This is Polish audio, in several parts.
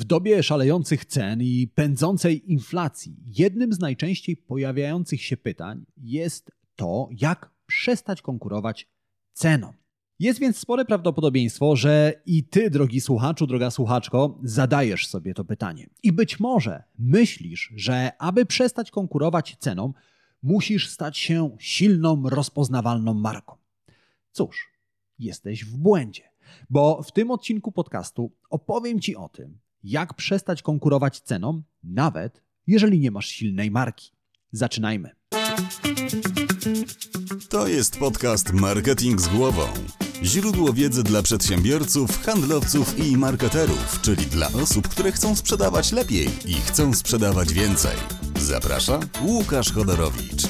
W dobie szalejących cen i pędzącej inflacji, jednym z najczęściej pojawiających się pytań jest to, jak przestać konkurować ceną. Jest więc spore prawdopodobieństwo, że i ty, drogi słuchaczu, droga słuchaczko, zadajesz sobie to pytanie. I być może myślisz, że aby przestać konkurować ceną, musisz stać się silną, rozpoznawalną marką. Cóż, jesteś w błędzie, bo w tym odcinku podcastu opowiem Ci o tym, jak przestać konkurować ceną, nawet jeżeli nie masz silnej marki. Zaczynajmy. To jest podcast Marketing z głową. Źródło wiedzy dla przedsiębiorców, handlowców i marketerów, czyli dla osób, które chcą sprzedawać lepiej i chcą sprzedawać więcej. Zaprasza Łukasz Chodorowicz.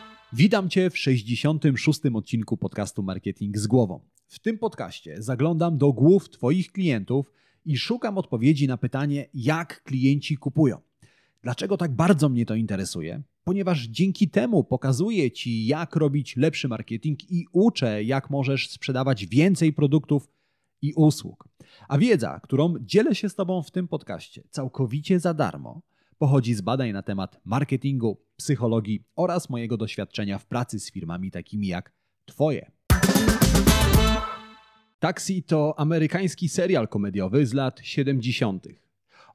Witam Cię w 66. odcinku podcastu Marketing z głową. W tym podcaście zaglądam do głów Twoich klientów i szukam odpowiedzi na pytanie, jak klienci kupują. Dlaczego tak bardzo mnie to interesuje? Ponieważ dzięki temu pokazuję Ci, jak robić lepszy marketing i uczę, jak możesz sprzedawać więcej produktów i usług. A wiedza, którą dzielę się z Tobą w tym podcaście całkowicie za darmo, pochodzi z badań na temat marketingu, psychologii oraz mojego doświadczenia w pracy z firmami takimi jak Twoje. Taxi to amerykański serial komediowy z lat 70.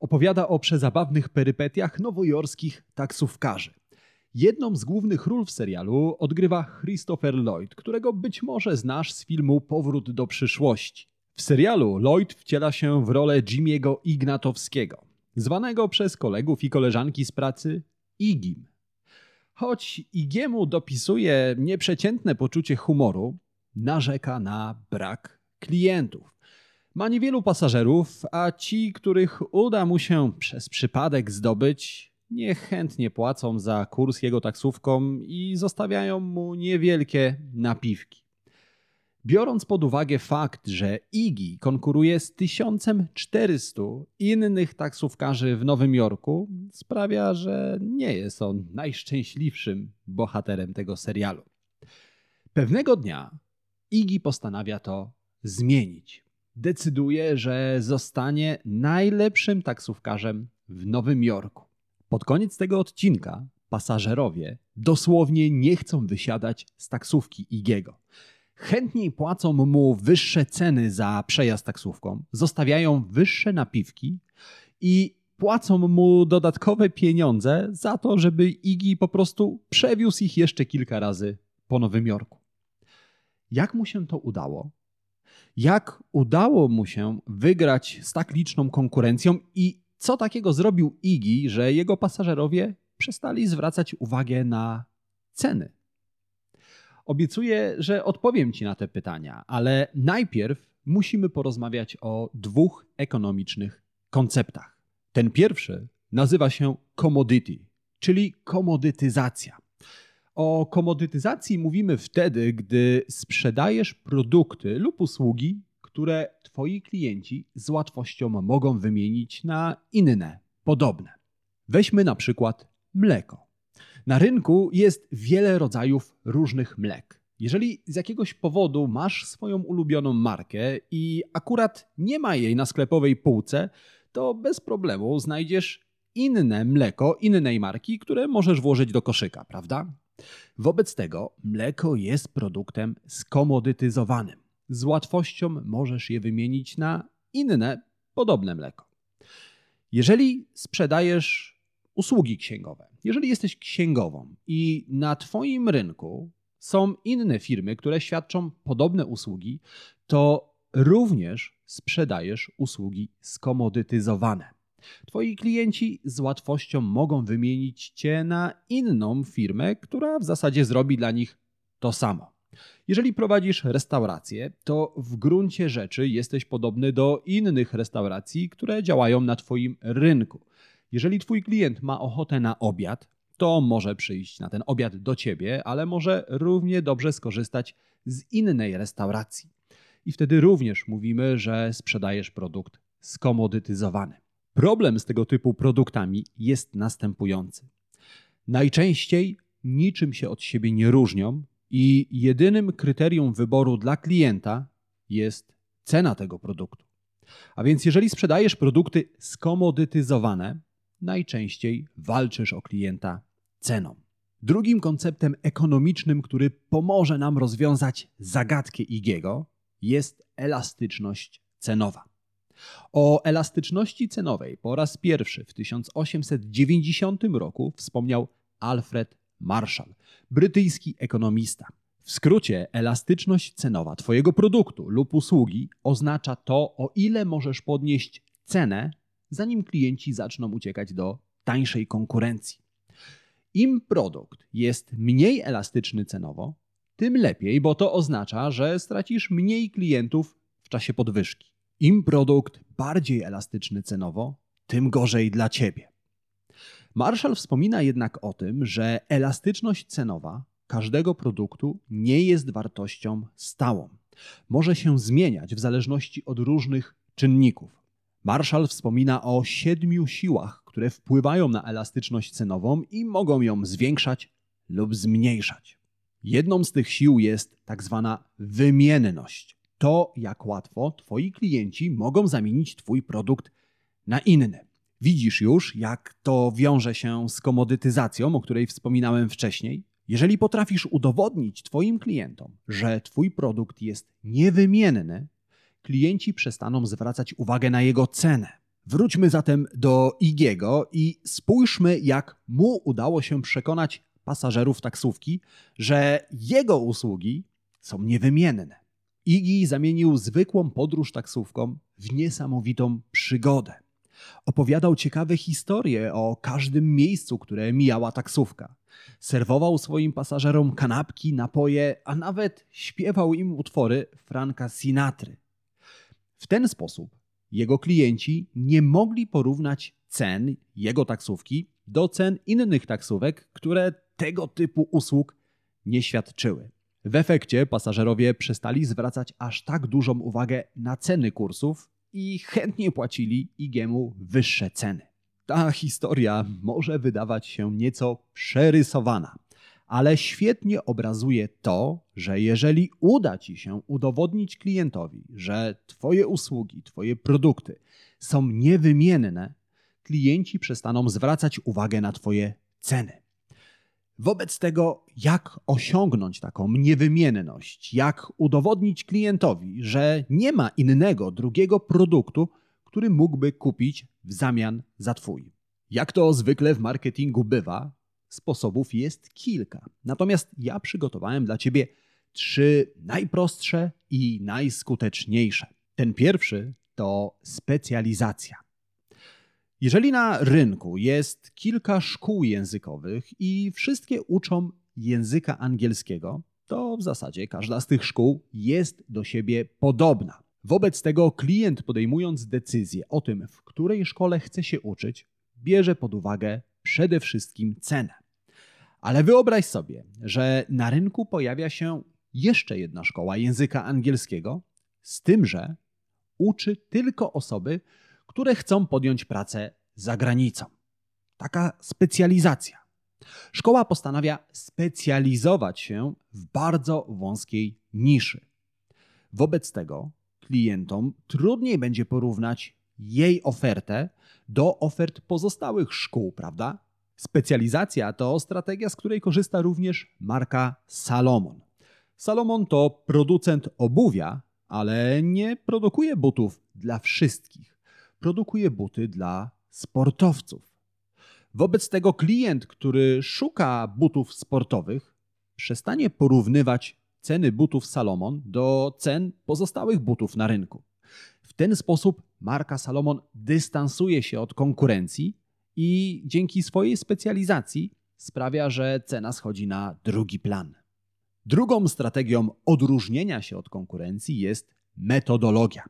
Opowiada o przezabawnych perypetiach nowojorskich taksówkarzy. Jedną z głównych ról w serialu odgrywa Christopher Lloyd, którego być może znasz z filmu Powrót do przyszłości. W serialu Lloyd wciela się w rolę Jimmy'ego Ignatowskiego, zwanego przez kolegów i koleżanki z pracy Igim. Choć Igiemu dopisuje nieprzeciętne poczucie humoru, narzeka na brak klientów. Ma niewielu pasażerów, a ci, których uda mu się przez przypadek zdobyć, niechętnie płacą za kurs jego taksówką i zostawiają mu niewielkie napiwki. Biorąc pod uwagę fakt, że Iggy konkuruje z 1400 innych taksówkarzy w Nowym Jorku, sprawia, że nie jest on najszczęśliwszym bohaterem tego serialu. Pewnego dnia Iggy postanawia to zmienić. Decyduje, że zostanie najlepszym taksówkarzem w Nowym Jorku. Pod koniec tego odcinka pasażerowie dosłownie nie chcą wysiadać z taksówki Igiego. Chętniej płacą mu wyższe ceny za przejazd taksówką, zostawiają wyższe napiwki i płacą mu dodatkowe pieniądze za to, żeby Igi po prostu przewiózł ich jeszcze kilka razy po Nowym Jorku. Jak mu się to udało? Jak udało mu się wygrać z tak liczną konkurencją i co takiego zrobił Igi, że jego pasażerowie przestali zwracać uwagę na ceny? Obiecuję, że odpowiem Ci na te pytania, ale najpierw musimy porozmawiać o dwóch ekonomicznych konceptach. Ten pierwszy nazywa się commodity, czyli komodytyzacja. O komodytyzacji mówimy wtedy, gdy sprzedajesz produkty lub usługi, które Twoi klienci z łatwością mogą wymienić na inne, podobne. Weźmy na przykład mleko. Na rynku jest wiele rodzajów różnych mlek. Jeżeli z jakiegoś powodu masz swoją ulubioną markę i akurat nie ma jej na sklepowej półce, to bez problemu znajdziesz inne mleko innej marki, które możesz włożyć do koszyka, prawda? Wobec tego mleko jest produktem skomodytyzowanym. Z łatwością możesz je wymienić na inne, podobne mleko. Jeżeli sprzedajesz usługi księgowe, jeżeli jesteś księgową i na Twoim rynku są inne firmy, które świadczą podobne usługi, to również sprzedajesz usługi skomodytyzowane. Twoi klienci z łatwością mogą wymienić cię na inną firmę, która w zasadzie zrobi dla nich to samo. Jeżeli prowadzisz restaurację, to w gruncie rzeczy jesteś podobny do innych restauracji, które działają na Twoim rynku. Jeżeli Twój klient ma ochotę na obiad, to może przyjść na ten obiad do Ciebie, ale może równie dobrze skorzystać z innej restauracji. I wtedy również mówimy, że sprzedajesz produkt skomodytyzowany. Problem z tego typu produktami jest następujący. Najczęściej niczym się od siebie nie różnią i jedynym kryterium wyboru dla klienta jest cena tego produktu. A więc jeżeli sprzedajesz produkty skomodytyzowane, najczęściej walczysz o klienta ceną. Drugim konceptem ekonomicznym, który pomoże nam rozwiązać zagadkę Igiego, jest elastyczność cenowa. O elastyczności cenowej po raz pierwszy w 1890 roku wspomniał Alfred Marshall, brytyjski ekonomista. W skrócie, elastyczność cenowa Twojego produktu lub usługi oznacza to, o ile możesz podnieść cenę, zanim klienci zaczną uciekać do tańszej konkurencji. Im produkt jest mniej elastyczny cenowo, tym lepiej, bo to oznacza, że stracisz mniej klientów w czasie podwyżki. Im produkt bardziej elastyczny cenowo, tym gorzej dla ciebie. Marshall wspomina jednak o tym, że elastyczność cenowa każdego produktu nie jest wartością stałą. Może się zmieniać w zależności od różnych czynników. Marshall wspomina o siedmiu siłach, które wpływają na elastyczność cenową i mogą ją zwiększać lub zmniejszać. Jedną z tych sił jest tak zwana wymienność. To, jak łatwo Twoi klienci mogą zamienić Twój produkt na inny. Widzisz już, jak to wiąże się z komodytyzacją, o której wspominałem wcześniej? Jeżeli potrafisz udowodnić Twoim klientom, że Twój produkt jest niewymienny, klienci przestaną zwracać uwagę na jego cenę. Wróćmy zatem do Igiego i spójrzmy, jak mu udało się przekonać pasażerów taksówki, że jego usługi są niewymienne. Igi zamienił zwykłą podróż taksówką w niesamowitą przygodę. Opowiadał ciekawe historie o każdym miejscu, które mijała taksówka. Serwował swoim pasażerom kanapki, napoje, a nawet śpiewał im utwory Franka Sinatry. W ten sposób jego klienci nie mogli porównać cen jego taksówki do cen innych taksówek, które tego typu usług nie świadczyły. W efekcie pasażerowie przestali zwracać aż tak dużą uwagę na ceny kursów i chętnie płacili Igiemu wyższe ceny. Ta historia może wydawać się nieco przerysowana, ale świetnie obrazuje to, że jeżeli uda Ci się udowodnić klientowi, że Twoje usługi, Twoje produkty są niewymienne, klienci przestaną zwracać uwagę na Twoje ceny. Wobec tego, jak osiągnąć taką niewymienność, jak udowodnić klientowi, że nie ma innego, drugiego produktu, który mógłby kupić w zamian za Twój. Jak to zwykle w marketingu bywa, sposobów jest kilka. Natomiast ja przygotowałem dla Ciebie trzy najprostsze i najskuteczniejsze. Ten pierwszy to specjalizacja. Jeżeli na rynku jest kilka szkół językowych i wszystkie uczą języka angielskiego, to w zasadzie każda z tych szkół jest do siebie podobna. Wobec tego klient podejmując decyzję o tym, w której szkole chce się uczyć, bierze pod uwagę przede wszystkim cenę. Ale wyobraź sobie, że na rynku pojawia się jeszcze jedna szkoła języka angielskiego, z tym, że uczy tylko osoby, które chcą podjąć pracę za granicą. Taka specjalizacja. Szkoła postanawia specjalizować się w bardzo wąskiej niszy. Wobec tego klientom trudniej będzie porównać jej ofertę do ofert pozostałych szkół, prawda? Specjalizacja to strategia, z której korzysta również marka Salomon. Salomon to producent obuwia, ale nie produkuje butów dla wszystkich. Produkuje buty dla sportowców. Wobec tego klient, który szuka butów sportowych, przestanie porównywać ceny butów Salomon do cen pozostałych butów na rynku. W ten sposób marka Salomon dystansuje się od konkurencji i dzięki swojej specjalizacji sprawia, że cena schodzi na drugi plan. Drugą strategią odróżnienia się od konkurencji jest metodologia.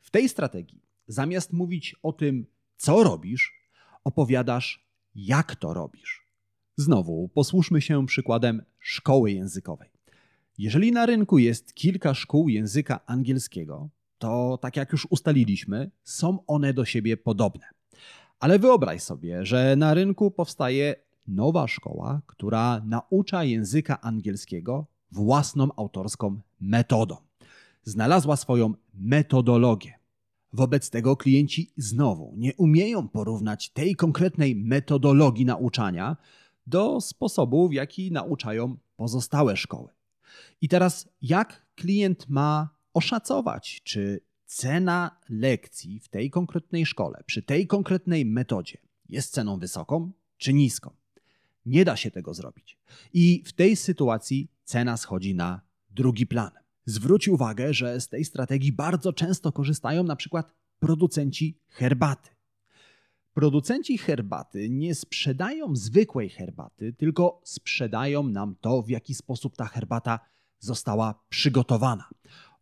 W tej strategii, zamiast mówić o tym, co robisz, opowiadasz, jak to robisz. Znowu posłuszmy się przykładem szkoły językowej. Jeżeli na rynku jest kilka szkół języka angielskiego, to tak jak już ustaliliśmy, są one do siebie podobne. Ale wyobraź sobie, że na rynku powstaje nowa szkoła, która naucza języka angielskiego własną autorską metodą. Znalazła swoją metodologię. Wobec tego klienci znowu nie umieją porównać tej konkretnej metodologii nauczania do sposobu, w jaki nauczają pozostałe szkoły. I teraz, jak klient ma oszacować, czy cena lekcji w tej konkretnej szkole, przy tej konkretnej metodzie jest ceną wysoką czy niską? Nie da się tego zrobić. I w tej sytuacji cena schodzi na drugi plan. Zwróć uwagę, że z tej strategii bardzo często korzystają na przykład producenci herbaty. Producenci herbaty nie sprzedają zwykłej herbaty, tylko sprzedają nam to, w jaki sposób ta herbata została przygotowana.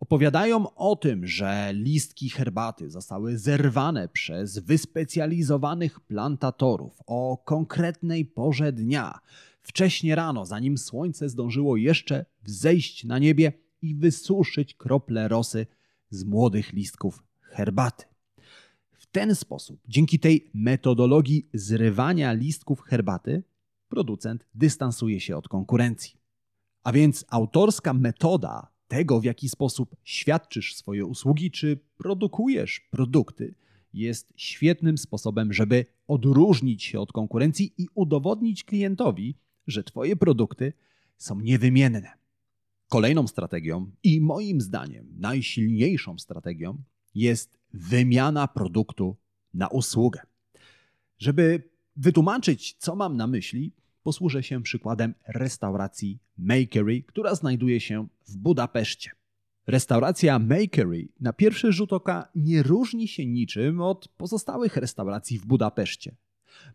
Opowiadają o tym, że listki herbaty zostały zerwane przez wyspecjalizowanych plantatorów o konkretnej porze dnia, wcześnie rano, zanim słońce zdążyło jeszcze wzejść na niebie i wysuszyć krople rosy z młodych listków herbaty. W ten sposób, dzięki tej metodologii zrywania listków herbaty, producent dystansuje się od konkurencji. A więc autorska metoda tego, w jaki sposób świadczysz swoje usługi czy produkujesz produkty, jest świetnym sposobem, żeby odróżnić się od konkurencji i udowodnić klientowi, że Twoje produkty są niewymienne. Kolejną strategią i moim zdaniem najsilniejszą strategią jest wymiana produktu na usługę. Żeby wytłumaczyć, co mam na myśli, posłużę się przykładem restauracji Makery, która znajduje się w Budapeszcie. Restauracja Makery na pierwszy rzut oka nie różni się niczym od pozostałych restauracji w Budapeszcie.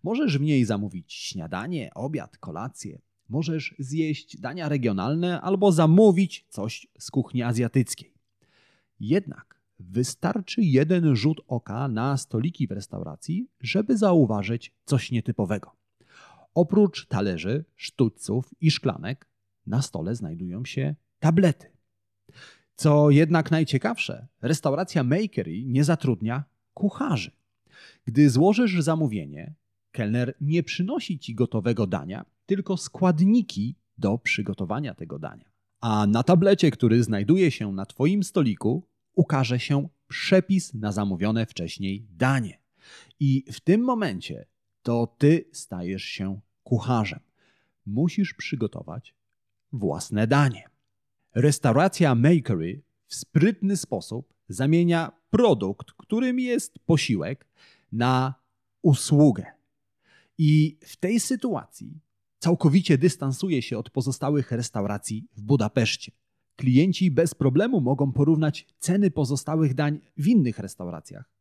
Możesz w niej zamówić śniadanie, obiad, kolację. Możesz zjeść dania regionalne albo zamówić coś z kuchni azjatyckiej. Jednak wystarczy jeden rzut oka na stoliki w restauracji, żeby zauważyć coś nietypowego. Oprócz talerzy, sztućców i szklanek na stole znajdują się tablety. Co jednak najciekawsze, restauracja Makery nie zatrudnia kucharzy. Gdy złożysz zamówienie, kelner nie przynosi ci gotowego dania, tylko składniki do przygotowania tego dania. A na tablecie, który znajduje się na Twoim stoliku, ukaże się przepis na zamówione wcześniej danie. I w tym momencie to Ty stajesz się kucharzem. Musisz przygotować własne danie. Restauracja Makery w sprytny sposób zamienia produkt, którym jest posiłek, na usługę. I w tej sytuacji całkowicie dystansuje się od pozostałych restauracji w Budapeszcie. Klienci bez problemu mogą porównać ceny pozostałych dań w innych restauracjach,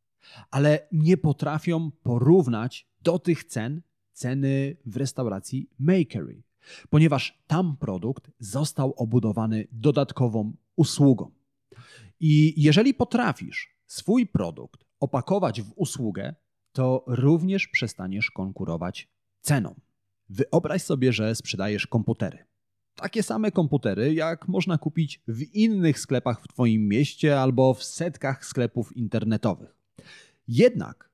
ale nie potrafią porównać do tych cen ceny w restauracji Makery, ponieważ tam produkt został obudowany dodatkową usługą. I jeżeli potrafisz swój produkt opakować w usługę, to również przestaniesz konkurować ceną. Wyobraź sobie, że sprzedajesz komputery. Takie same komputery, jak można kupić w innych sklepach w Twoim mieście albo w setkach sklepów internetowych. Jednak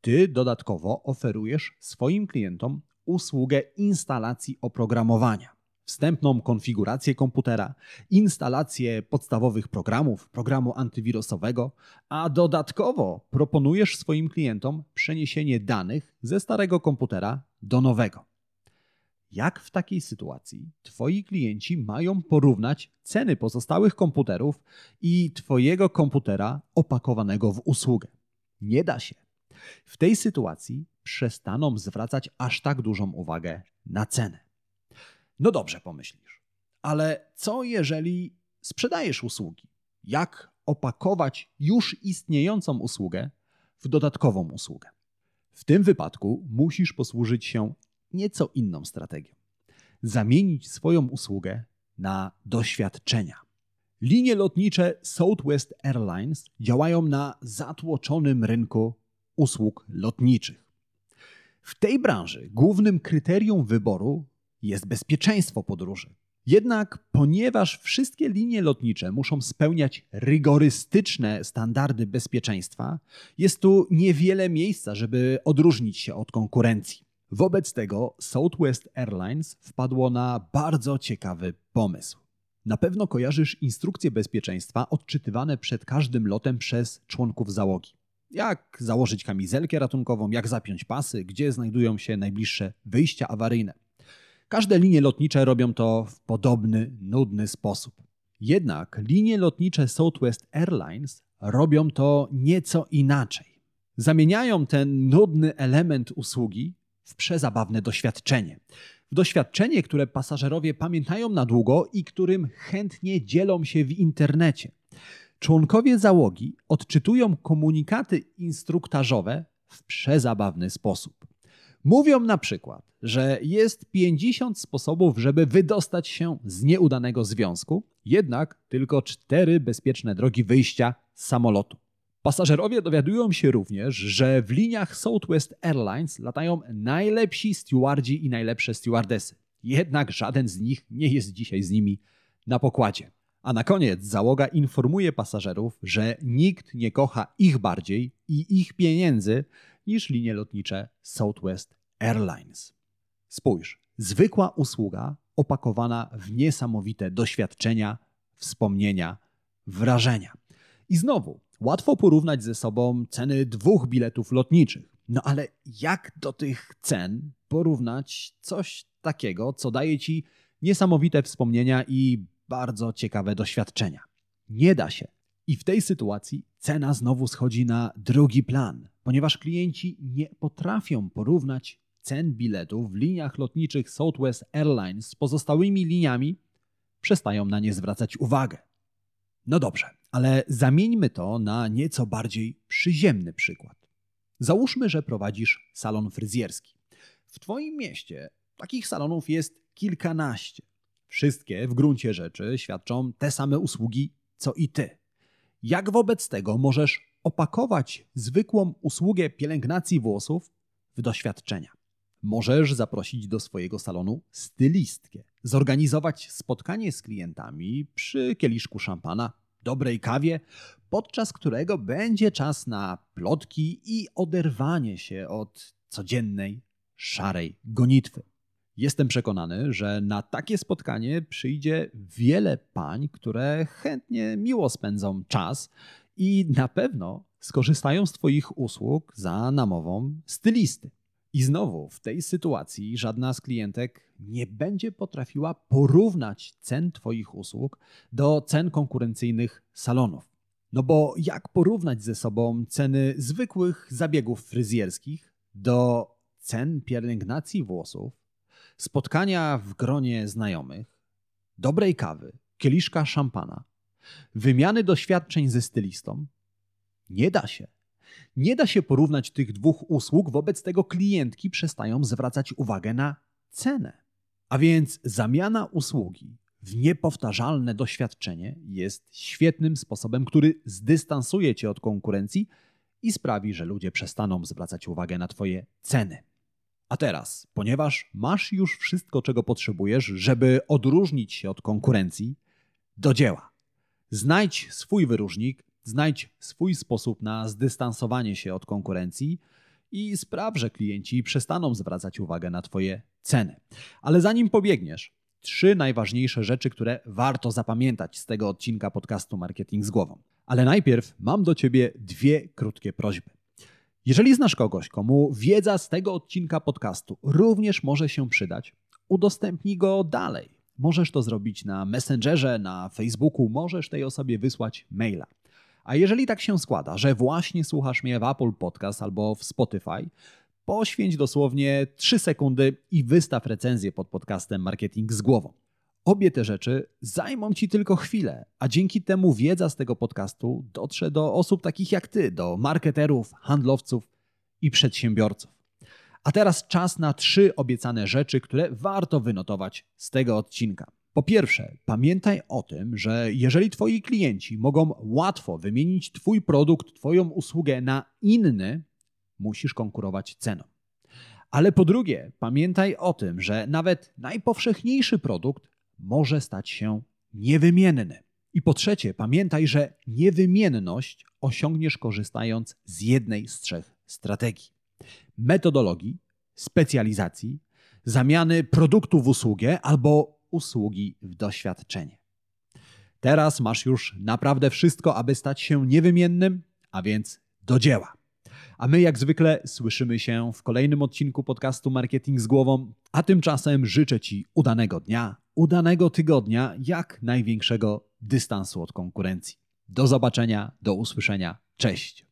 ty dodatkowo oferujesz swoim klientom usługę instalacji oprogramowania, wstępną konfigurację komputera, instalację podstawowych programów, programu antywirusowego, a dodatkowo proponujesz swoim klientom przeniesienie danych ze starego komputera do nowego. Jak w takiej sytuacji Twoi klienci mają porównać ceny pozostałych komputerów i Twojego komputera opakowanego w usługę? Nie da się. W tej sytuacji przestaną zwracać aż tak dużą uwagę na cenę. No dobrze, pomyślisz, ale co jeżeli sprzedajesz usługi? Jak opakować już istniejącą usługę w dodatkową usługę? W tym wypadku musisz posłużyć się nieco inną strategią. Zamienić swoją usługę na doświadczenia. Linie lotnicze Southwest Airlines działają na zatłoczonym rynku usług lotniczych. W tej branży głównym kryterium wyboru jest bezpieczeństwo podróży. Jednak ponieważ wszystkie linie lotnicze muszą spełniać rygorystyczne standardy bezpieczeństwa, jest tu niewiele miejsca, żeby odróżnić się od konkurencji. Wobec tego Southwest Airlines wpadło na bardzo ciekawy pomysł. Na pewno kojarzysz instrukcje bezpieczeństwa odczytywane przed każdym lotem przez członków załogi. Jak założyć kamizelkę ratunkową, jak zapiąć pasy, gdzie znajdują się najbliższe wyjścia awaryjne. Każde linie lotnicze robią to w podobny, nudny sposób. Jednak linie lotnicze Southwest Airlines robią to nieco inaczej. Zamieniają ten nudny element usługi w przezabawne doświadczenie. W doświadczenie, które pasażerowie pamiętają na długo i którym chętnie dzielą się w internecie. Członkowie załogi odczytują komunikaty instruktażowe w przezabawny sposób. Mówią na przykład, że jest 50 sposobów, żeby wydostać się z nieudanego związku, jednak tylko cztery bezpieczne drogi wyjścia z samolotu. Pasażerowie dowiadują się również, że w liniach Southwest Airlines latają najlepsi stewardzi i najlepsze stewardesy. Jednak żaden z nich nie jest dzisiaj z nimi na pokładzie. A na koniec załoga informuje pasażerów, że nikt nie kocha ich bardziej i ich pieniędzy niż linie lotnicze Southwest Airlines. Spójrz, zwykła usługa opakowana w niesamowite doświadczenia, wspomnienia, wrażenia. I znowu, łatwo porównać ze sobą ceny dwóch biletów lotniczych. No ale jak do tych cen porównać coś takiego, co daje ci niesamowite wspomnienia i bardzo ciekawe doświadczenia? Nie da się. I w tej sytuacji cena znowu schodzi na drugi plan, ponieważ klienci nie potrafią porównać cen biletów w liniach lotniczych Southwest Airlines z pozostałymi liniami, przestają na nie zwracać uwagę. No dobrze, ale zamieńmy to na nieco bardziej przyziemny przykład. Załóżmy, że prowadzisz salon fryzjerski. W Twoim mieście takich salonów jest kilkanaście. Wszystkie w gruncie rzeczy świadczą te same usługi co i Ty. Jak wobec tego możesz opakować zwykłą usługę pielęgnacji włosów w doświadczenia? Możesz zaprosić do swojego salonu stylistkę, zorganizować spotkanie z klientami przy kieliszku szampana, dobrej kawie, podczas którego będzie czas na plotki i oderwanie się od codziennej, szarej gonitwy. Jestem przekonany, że na takie spotkanie przyjdzie wiele pań, które chętnie miło spędzą czas i na pewno skorzystają z Twoich usług za namową stylisty. I znowu w tej sytuacji żadna z klientek nie będzie potrafiła porównać cen Twoich usług do cen konkurencyjnych salonów. No bo jak porównać ze sobą ceny zwykłych zabiegów fryzjerskich do cen pielęgnacji włosów, spotkania w gronie znajomych, dobrej kawy, kieliszka szampana, wymiany doświadczeń ze stylistą? Nie da się. Nie da się porównać tych dwóch usług, wobec tego klientki przestają zwracać uwagę na cenę. A więc zamiana usługi w niepowtarzalne doświadczenie jest świetnym sposobem, który zdystansuje cię od konkurencji i sprawi, że ludzie przestaną zwracać uwagę na Twoje ceny. A teraz, ponieważ masz już wszystko, czego potrzebujesz, żeby odróżnić się od konkurencji, do dzieła. Znajdź swój wyróżnik, Znajdź swój sposób na zdystansowanie się od konkurencji i spraw, że klienci przestaną zwracać uwagę na Twoje ceny. Ale zanim pobiegniesz, trzy najważniejsze rzeczy, które warto zapamiętać z tego odcinka podcastu Marketing z Głową. Ale najpierw mam do Ciebie dwie krótkie prośby. Jeżeli znasz kogoś, komu wiedza z tego odcinka podcastu również może się przydać, udostępnij go dalej. Możesz to zrobić na Messengerze, na Facebooku, możesz tej osobie wysłać maila. A jeżeli tak się składa, że właśnie słuchasz mnie w Apple Podcast albo w Spotify, poświęć dosłownie 3 sekundy i wystaw recenzję pod podcastem Marketing z głową. Obie te rzeczy zajmą Ci tylko chwilę, a dzięki temu wiedza z tego podcastu dotrze do osób takich jak Ty, do marketerów, handlowców i przedsiębiorców. A teraz czas na trzy obiecane rzeczy, które warto wynotować z tego odcinka. Po pierwsze, pamiętaj o tym, że jeżeli Twoi klienci mogą łatwo wymienić Twój produkt, Twoją usługę na inny, musisz konkurować ceną. Ale po drugie, pamiętaj o tym, że nawet najpowszechniejszy produkt może stać się niewymienny. I po trzecie, pamiętaj, że niewymienność osiągniesz korzystając z jednej z trzech strategii: metodologii, specjalizacji, zamiany produktu w usługę albo usługi w doświadczenie. Teraz masz już naprawdę wszystko, aby stać się niewymiennym, a więc do dzieła. A my, jak zwykle, słyszymy się w kolejnym odcinku podcastu Marketing z Głową. A tymczasem życzę Ci udanego dnia, udanego tygodnia, jak największego dystansu od konkurencji. Do zobaczenia, do usłyszenia. Cześć.